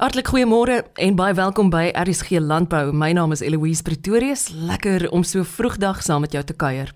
Hartlik goeiemôre en baie welkom by RSG Landbou. My naam is Eloise Pretorius. Lekker om so vroegdag saam met jou te kuier.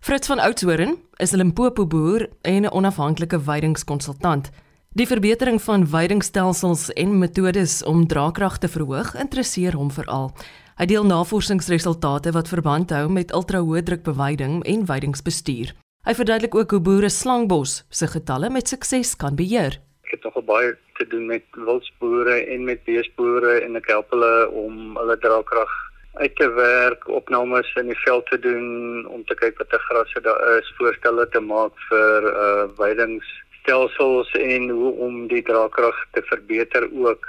Fritz van Oudtshoorn is 'n Limpopo boer en 'n onafhanklike weidingskonsultant. Die verbetering van weidingstelsels en metodes om draagkrag te verhoog interesseer hom veral. Hy deel navorsingsresultate wat verband hou met ultrahoë druk beweiding en weidingsbestuur. Hy verduidelik ook hoe boere Slangbos se getalle met sukses kan beheer. Ek het nogal baie te doen met wildsboere en met beesboere en ek help hulle om hulle draagkrag uit te werk, opnames in die veld te doen om te kyk watter grasse daar is, voorstelle te maak vir uh weidingsstelsels en hoe om die draagkrag te verbeter ook.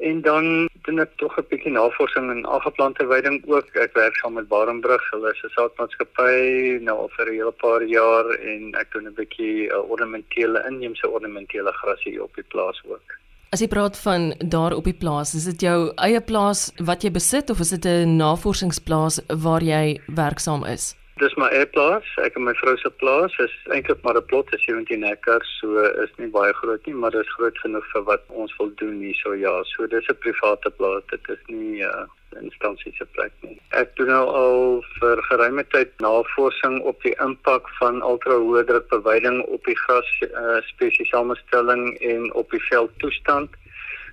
En dan doen ek tog 'n bietjie navorsing in algeplante veiding ook. Ek werk saam met Barenbrug, hulle is 'n saadmaatskappy nou al vir 'n hele paar jaar en ek doen 'n bietjie uh, ornamentele inheemse ornamentele grasse hier op die plaas ook. As jy praat van daar op die plaas, is dit jou eie plaas wat jy besit of is dit 'n navorsingsplaas waar jy werksaam is? Dis my plaas. Ek en my vrou se plaas is eintlik maar 'n plot, 'n 17 hektar, so is nie baie groot nie, maar dit is groot genoeg vir wat ons wil doen hierso ja. So dis 'n private plaas. Dit is nie 'n uh, instansie se plek nie. Ek doen nou al vir geruime tyd navorsing op die impak van ultrahoë druk beweiding op die gras uh, spesies samestelling en op die veldtoestand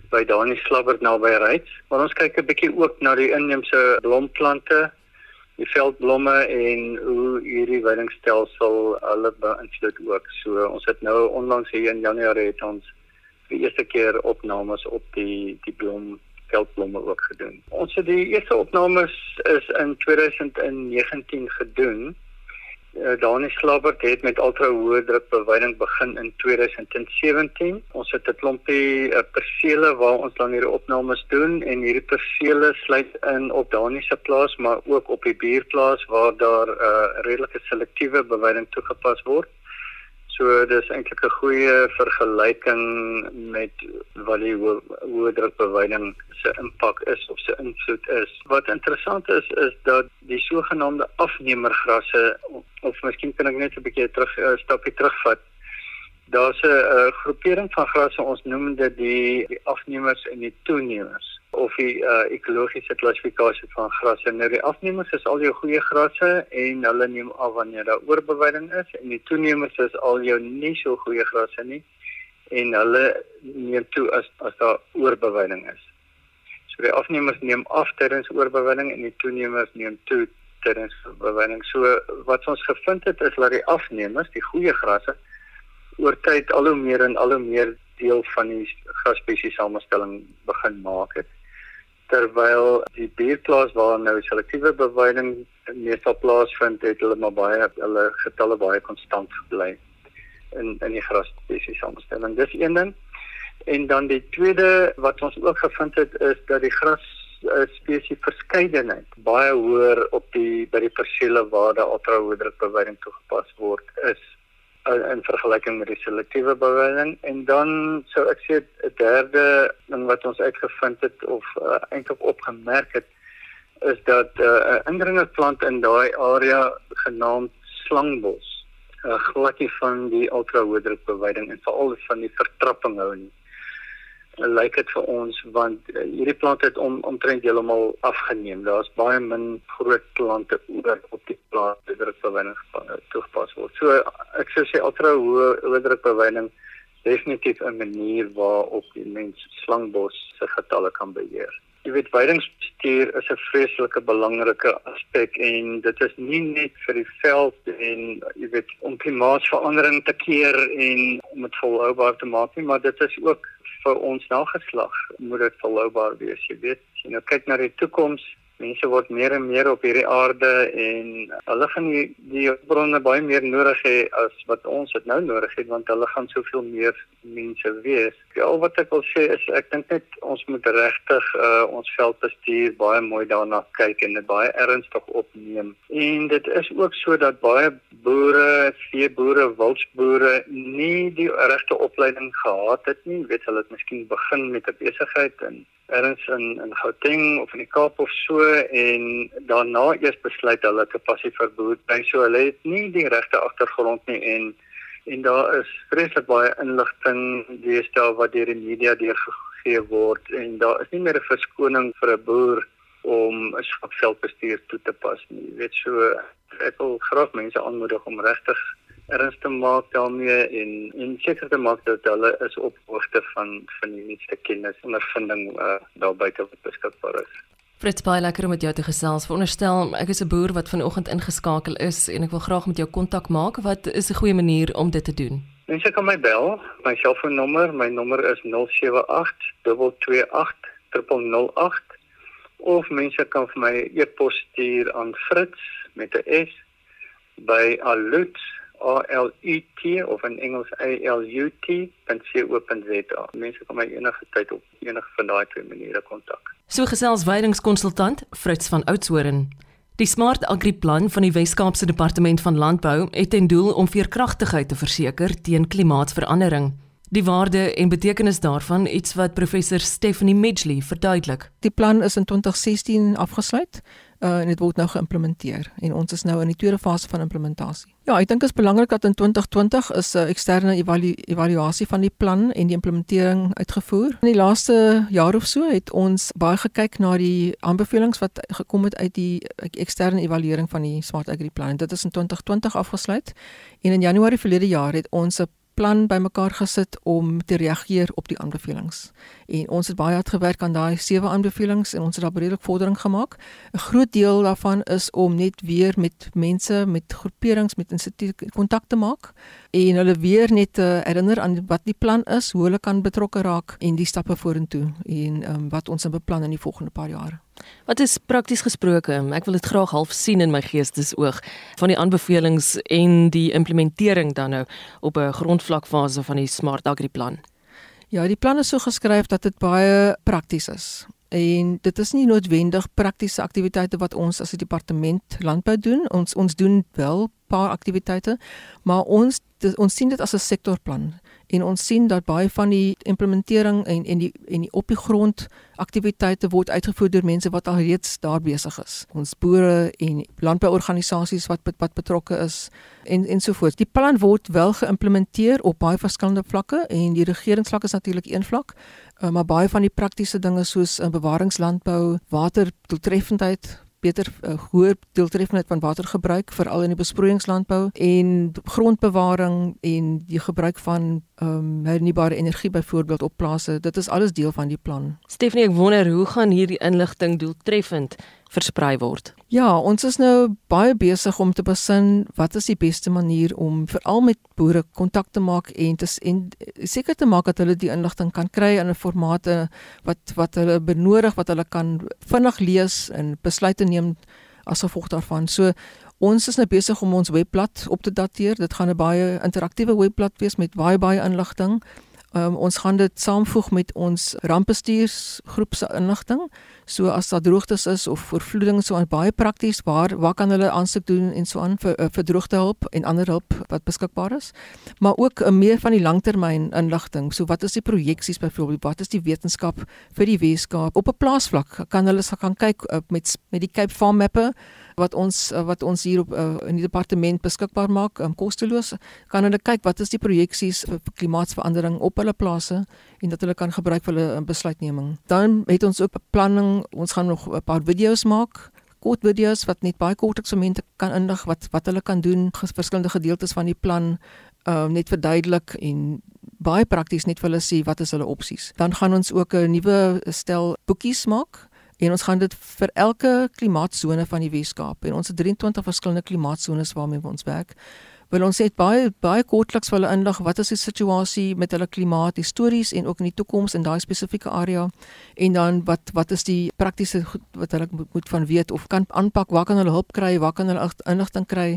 by Dani Slabbert naby Ryds. Maar ons kyk 'n bietjie ook na die inheemse blomplante die veldblomme en hoe hierdie weidingstelsel hulle beïnvloed ook. So ons het nou onlangs hier in Januarie het ons die eerste keer opnames op die die blom veldblomme ook gedoen. Ons het die eerste opnames is in 2019 gedoen uh, Dani Slabbert het met ultrahoë druk beweiding begin in 2017. Ons het 'n klompie uh, persele waar ons dan hierdie opnames doen en hierdie persele sluit in op Dani se plaas maar ook op die buurplaas waar daar 'n uh, redelike selektiewe beweiding toegepas word. So dis eintlik 'n goeie vergelyking met wat die hoë druk beweiding se impak is of se invloed is. Wat interessant is is dat die sogenaamde afnemergrasse of, miskien kan ek net 'n bietjie terug 'n stapie terugvat. Daar's 'n uh, groepering van grasse ons noem dit die, die afnemers en die toenemers of die uh, ekologiese klassifikasie van grasse. Nou die afnemers is al jou goeie grasse en hulle neem af wanneer daar oorbeweiding is en die toenemers is al jou nie so goeie grasse nie en hulle neem toe as as daar oorbeweiding is. So die afnemers neem af tydens oorbeweiding en die toenemers neem toe tydens oorbeweiding. So wat ons gevind het is dat die afnemers, die goeie grasse oor tyd al hoe meer en al hoe meer deel van die grasspesies samestelling begin maak het terwyl die buurplaas waar nou selektiewe beweiding meestal plaasvind het hulle maar baie hulle getalle baie konstant gebly in in die grasspesies samestelling. Dis een ding. En dan die tweede wat ons ook gevind het is dat die gras spesies verskeidenheid baie hoër op die by die persele waar daar ultrahoë druk beweiding toegepas word is in vergelyking met die selektiewe beweiding en dan sou ek sê 'n derde ding wat ons uitgevind het of uh, eintlik opgemerk het is dat uh, 'n uh, indringerplant in daai area genaamd slangbos uh, glad nie van die ultrahoëdruk beweiding en veral van die vertrapping hou nie lyk dit vir ons want uh, hierdie plant het om omtrent heeltemal afgeneem. Daar's baie min groot plante oor op die plaas wat druk beweiding toegepas word. So ek sou sê ultra hoë oordruk beweiding definitief 'n manier waarop die mens slangbos se getalle kan beheer. Jy weet weidingsbestuur is 'n vreeslike belangrike aspek en dit is nie net vir die veld en jy weet om klimaatsverandering te keer en om dit volhoubaar te maak nie, maar dit is ook vir ons nageslag moet dit volhoubaar wees. Jy weet, jy nou kyk na die toekoms, mense word meer en meer op hierdie aarde en hulle gaan die, die bronne baie meer nodig hê as wat ons dit nou nodig het want hulle gaan soveel meer mense wees. Ja, al wat ek wil sê is ek dink net ons moet regtig uh, ons veldbestuur baie mooi daarna kyk en dit baie ernstig opneem. En dit is ook so dat baie boere, veeboere, wildsboere nie die regte opleiding gehad het nie. Weet hulle het miskien begin met 'n besigheid en erns in in Gauteng of in die Kaap of so en daarna eers besluit hulle te passief verboed by so hulle het nie die regte agtergrond nie en en daar is vreeslik baie inligting deesdae wat deur die media deur gegee word en daar is nie meer 'n verskoning vir 'n boer om 'n selfbestuur toe te pas nie. Jy weet so ek wil graag mense aanmoedig om regtig erns te maak daarmee en en seker te maak dat hulle is op hoogte van van die nuutste kennis en ervinding uh, daar buite wat beskikbaar is. Fritz baie lekker om met jou te gesels. Veronderstel ek is 'n boer wat vanoggend ingeskakel is en ek wil graag met jou kontak maak. Wat is 'n goeie manier om dit te doen? Mense kan my bel. My selfoonnommer, my nommer is 078 228 008 of mense kan vir my e-pos stuur aan Fritz met 'n S by alut A L U T of in Engels A L U T .co.za. Mense kan my enige tyd op enige van daai twee maniere kontak. So gesels weidingskonsultant Fritz van Oudtshoorn. Die Smart Agri Plan van die Wes-Kaapse Departement van Landbou het ten doel om veerkragtigheid te verseker teen klimaatsverandering. Die waarde en betekenis daarvan iets wat professor Stephanie Midgley verduidelik. Die plan is in 2016 afgesluit uh, en dit word nou geïmplementeer en ons is nou in die tweede fase van implementasie. Ja, ek dink dit is belangrik dat in 2020 is 'n uh, eksterne evalu evaluasie van die plan en die implementering uitgevoer. In die laaste jaar of so het ons baie gekyk na die aanbevelings wat gekom het uit die eksterne evaluering van die Smart Agri Plan. Dit is in 2020 afgesluit en in Januarie verlede jaar het ons 'n plan bymekaar gesit om te reageer op die aanbevelings. En ons het baie hard gewerk aan daai sewe aanbevelings en ons het daar redelik vordering gemaak. 'n Groot deel daarvan is om net weer met mense, met groeperings, met instituie kontak te maak en hulle weer net te herinner aan wat die plan is, hoe hulle kan betrokke raak en die stappe vorentoe en um, wat ons beplan in die volgende paar jare. Wat is prakties gesproke? Ek wil dit graag half sien in my geestesoog van die aanbevelings en die implementering dan nou op 'n grondvlakfase van die Smart Agri plan. Ja, die plan is so geskryf dat dit baie prakties is. En dit is nie noodwendig praktiese aktiwiteite wat ons as 'n departement landbou doen. Ons ons doen wel paar aktiwiteite, maar ons ons sien dit as 'n sektorplan en ons sien dat baie van die implementering en en die en die op die grond aktiwiteite word uitgevoer deur mense wat al reeds daar besig is. Ons boere en landbouorganisasies wat wat betrokke is en en so voort. Die plan word wel geïmplementeer op baie verskillende vlakke en die regeringsvlak is natuurlik een vlak, uh, maar baie van die praktiese dinge soos uh, bewaringslandbou, waterdoeltreffendheid, beter uh, hoër doeltreffendheid van watergebruik veral in die besproeiingslandbou en grondbewaring en die gebruik van ehm um, hernubare energie byvoorbeeld op plase dit is alles deel van die plan. Stephanie ek wonder hoe gaan hierdie inligting doeltreffend versprei word. Ja, ons is nou baie besig om te besin wat is die beste manier om veral met boere kontak te maak en te en seker te maak dat hulle die inligting kan kry in 'n formaat wat wat hulle benodig, wat hulle kan vinnig lees en besluite neem as gevolg daarvan. So ons is nou besig om ons webblad op te dateer. Dit gaan 'n baie interaktiewe webblad wees met baie baie inligting. Um, ons gaan dit saamvoeg met ons rampbestuursgroep se inligting. So as daar droogtes is of oorvloeding so aan baie prakties waar waar kan hulle aansoek doen en so aan vir eh, vir droogtehulp en ander hulp wat beskikbaar is. Maar ook uh, meer van die langtermyn inligting. So wat is die projeksies byvoorbeeld? Wat is die wetenskap vir die Weskaap op 'n plaasvlak? Kan hulle kan kyk uh, met met die Cape Farm mappe wat ons uh, wat ons hier op uh, in die departement beskikbaar maak, um, kosteloos. Kan hulle kyk wat is die projeksies vir klimaatsverandering op hulle plase en dat hulle kan gebruik vir hulle besluitneming. Dan het ons ook beplanning ons gaan nog 'n paar video's maak kort video's wat net baie kort eksperimente kan indig wat wat hulle kan doen verskillende gedeeltes van die plan uh, net verduidelik en baie prakties net vir hulle sê wat is hulle opsies dan gaan ons ook 'n nuwe stel boekies maak en ons gaan dit vir elke klimaatsone van die Weskaap en ons het 23 verskillende klimaatsones waarmee ons werk wil ons net baie baie kortliks vir hulle inlig wat is die situasie met hulle klimaat histories en ook in die toekoms in daai spesifieke area en dan wat wat is die praktiese wat hulle moet, moet van weet of kan aanpak waar kan hulle hulp kry waar kan hulle inligting kry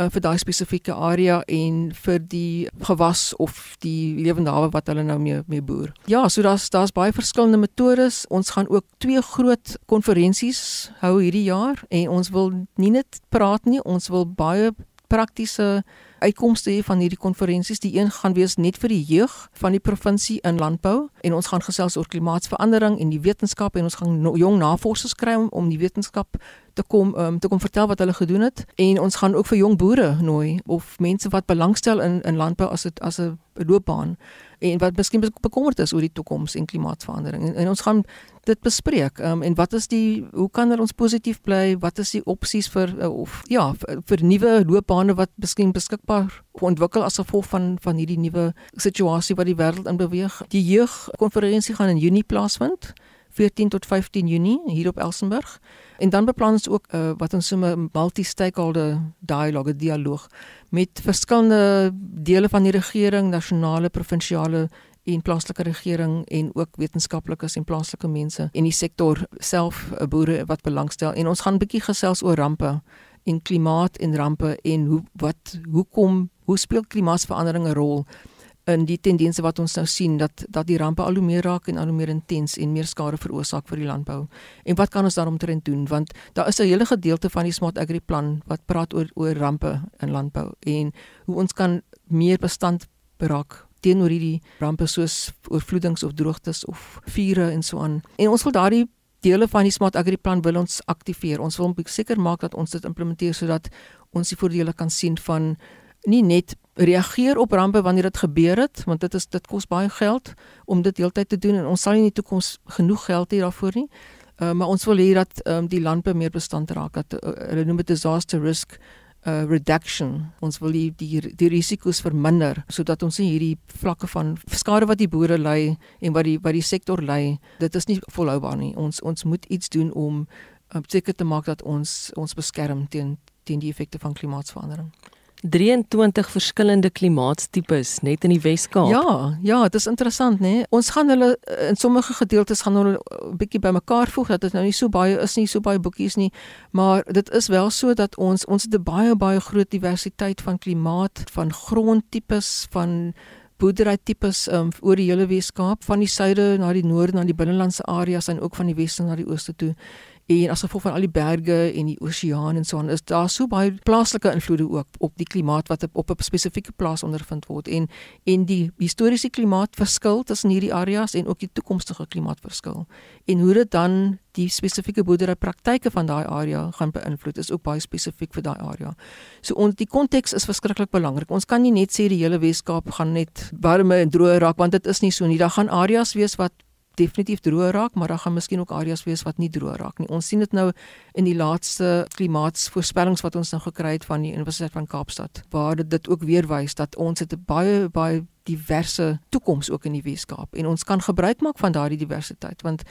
uh, vir daai spesifieke area en vir die gewas of die lewende hawe wat hulle nou mee mee boer. Ja, so daar's daar's baie verskillende metodes. Ons gaan ook twee groot konferensies hou hierdie jaar en ons wil nie net praat nie, ons wil baie praktiese uitkomste hê van hierdie konferensies. Die een gaan wees net vir die jeug van die provinsie in landbou en ons gaan gesels oor klimaatsverandering en die wetenskap en ons gaan no, jong navorsers kry om, om die wetenskap te kom um, te kom vertel wat hulle gedoen het. En ons gaan ook vir jong boere nooi of mense wat belangstel in in landbou as dit as 'n loopbaan en wat miskien bekommerd is oor die toekoms en klimaatsverandering en, en ons gaan dit bespreek um, en wat is die hoe kan er ons positief bly? Wat is die opsies vir uh, of ja vir, vir nuwe loopbane wat miskien beskikbaar ontwikkel as gevolg van van hierdie nuwe situasie wat die wêreld in beweeg? Die jeugkonferensie gaan in Junie plaasvind 14 tot 15 Junie hier op Elsenburg. En dan beplan ons ook uh, wat ons noem 'n multi-stakeholder dialogue, dialoog met verskillende dele van die regering, nasionale, provinsiale en plaaslike regering en ook wetenskaplikes en plaaslike mense en die sektor self, uh, boere wat belangstel. En ons gaan 'n bietjie gesels oor rampe en klimaat en rampe en hoe wat hoekom hoe speel klimaatsverandering 'n rol in die tendense wat ons nou sien dat dat die rampe al hoe meer raak en al hoe meer intens en meer skade veroorsaak vir die landbou. En wat kan ons daaromtrent doen? Want daar is 'n hele gedeelte van die Smart Agri plan wat praat oor oor rampe in landbou en hoe ons kan meer bestand beraak teenoor hierdie rampe soos oorvloedings of droogtes of vure en so aan. En ons wil daardie dele van die Smart Agri plan wil ons aktiveer. Ons wil seker maak dat ons dit implementeer sodat ons die voordele kan sien van nie net reageer op rampe wanneer dit gebeur het want dit is dit kos baie geld om dit heeltyd te doen en ons sal nie in die toekoms genoeg geld hê daarvoor nie. Uh, maar ons wil hê dat um, die landbou meer bestand raak dat uh, hulle noem dit disaster risk uh, reduction. Ons wil die die, die risiko's verminder sodat ons nie hierdie vlakke van skade wat die boere ly en wat die wat die sektor ly, dit is nie volhoubaar nie. Ons ons moet iets doen om um, seker te maak dat ons ons beskerm teen teen die effekte van klimaatsverandering. 23 verskillende klimaatstipes net in die Wes-Kaap. Ja, ja, dit is interessant, né? Nee? Ons gaan hulle in sommige gedeeltes gaan hulle 'n bietjie bymekaar voeg dat dit nou nie so baie is nie, so baie boekies nie, maar dit is wel so dat ons ons het 'n baie baie groot diversiteit van klimaat, van grondtipes, van boerderytipes um, oor die hele Wes-Kaap, van die suide na die noorde na die binnelandse areas en ook van die weste na die ooste toe en as gevolg van al die berge en die oseaan en so aan is daar so baie plaaslike invloede ook op die klimaat wat op 'n spesifieke plaas ondervind word en en die historiese klimaat verskil tussen hierdie areas en ook die toekomstige klimaat verskil en hoe dit dan die spesifieke boerderypraktyke van daai area gaan beïnvloed is ook baie spesifiek vir daai area. So ons die konteks is verskriklik belangrik. Ons kan nie net sê die hele Weskaap gaan net warme en droë raak want dit is nie so nie. Daar gaan areas wees wat definitief droog raak, maar daar gaan miskien ook areas wees wat nie droog raak nie. Ons sien dit nou in die laaste klimaatsvoorspellings wat ons nou gekry het van die Universiteit van Kaapstad, waar dit, dit ook weer wys dat ons het 'n baie baie diverse toekoms ook in die Weskaap en ons kan gebruik maak van daardie diversiteit want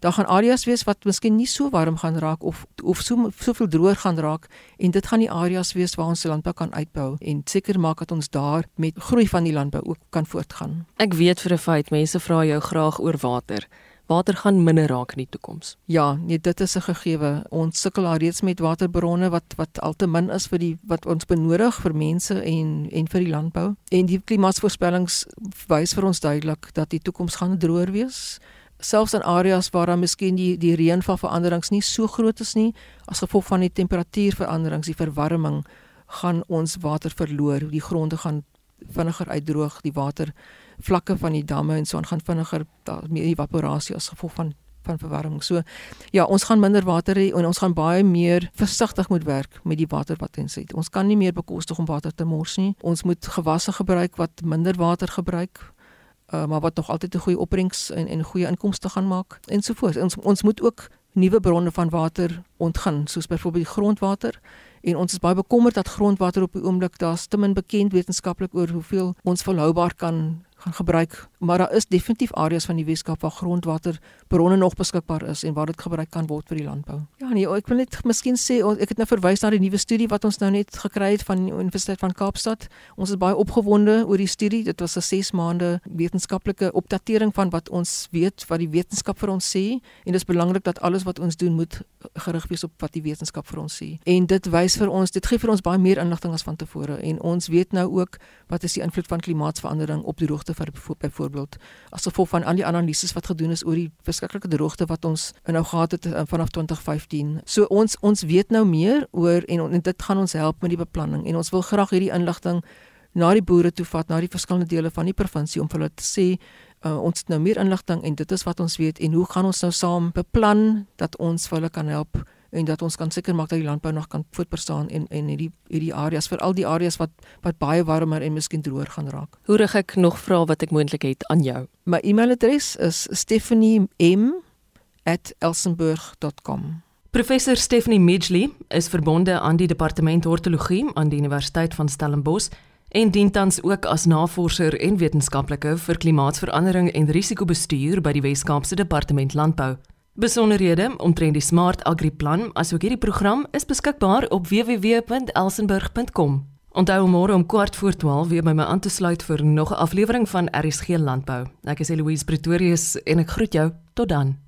daar gaan areas wees wat miskien nie so warm gaan raak of of so soveel droër gaan raak en dit gaan die areas wees waar ons landbou kan uitbou en seker maak dat ons daar met groei van die landbou ook kan voortgaan. Ek weet vir 'n feit mense vra jou graag oor water. Water gaan minder raak in die toekoms. Ja, nee, dit is 'n gegewe. Ons sukkel alreeds met waterbronne wat wat al te min is vir die wat ons benodig vir mense en en vir die landbou. En die klimaatsvoorspellings wys vir ons duidelik dat die toekoms gaan droër wees selfs in areas waar daar miskien die die reënvalveranderings nie so groot is nie as gevolg van die temperatuurveranderings, die verwarming gaan ons water verloor, die gronde gaan vinniger uitdroog, die water vlakke van die damme en so aan gaan vinniger meer evaporasie as gevolg van van verwarming. So ja, ons gaan minder water hê en ons gaan baie meer versigtig moet werk met die water wat ons het. Ons kan nie meer bekostig om water te mors nie. Ons moet gewasse gebruik wat minder water gebruik uh, maar wat nog altyd 'n goeie opbrengs en en goeie inkomste gaan maak ensovoorts. Ons ons moet ook nuwe bronne van water ontgin, soos byvoorbeeld grondwater. En ons is baie bekommerd dat grondwater op die oomblik daar's te min bekend wetenskaplik oor hoeveel ons volhoubaar kan gaan gebruik, maar daar is definitief areas van die Weskaap waar grondwaterbronne nog beskikbaar is en waar dit gebruik kan word vir die landbou. Ja nee, ek wil net miskien sê ek het nou verwys na die nuwe studie wat ons nou net gekry het van die Universiteit van Kaapstad. Ons is baie opgewonde oor die studie. Dit was 'n 6 maande wetenskaplike opdatering van wat ons weet wat die wetenskap vir ons sê en dit is belangrik dat alles wat ons doen moet gerig wees op wat die wetenskap vir ons sê. En dit wys vir ons, dit gee vir ons baie meer inligting as van tevore en ons weet nou ook wat is die invloed van klimaatsverandering op die droogte vir byvoorbeeld byvoorbeeld as gevolg van al die analises wat gedoen is oor die verskriklike droogte wat ons nou gehad het uh, vanaf 2015. So ons ons weet nou meer oor en, en dit gaan ons help met die beplanning en ons wil graag hierdie inligting na die boere toe vat, na die verskillende dele van die provinsie om vir hulle te sê uh, ons het nou meer inligting en dit is wat ons weet en hoe gaan ons nou saam beplan dat ons vir hulle kan help en dat ons kan seker maak dat die landbou nog kan voortbestaan en en hierdie hierdie areas veral die areas wat wat baie warmer en miskien droër gaan raak. Hoe rig ek nog vra wat ek moontlik het aan jou? My e-mailadres is stephanie.m@elsenburg.com. Professor Stephanie Midgley is verbonde aan die departement hortologie aan die Universiteit van Stellenbosch en dien tans ook as navorser en wetenskaplike vir klimaatsverandering en risikobestuur by die Wes-Kaapse Departement Landbou. Besonderhede omtrent die Smart Agri Plan asook hierdie program is beskikbaar op www.elsenburg.com. Onthou om môre om kwart voor 12 weer by my aan te sluit vir nog 'n aflewering van RSG Landbou. Ek is Eloise Pretorius en ek groet jou tot dan.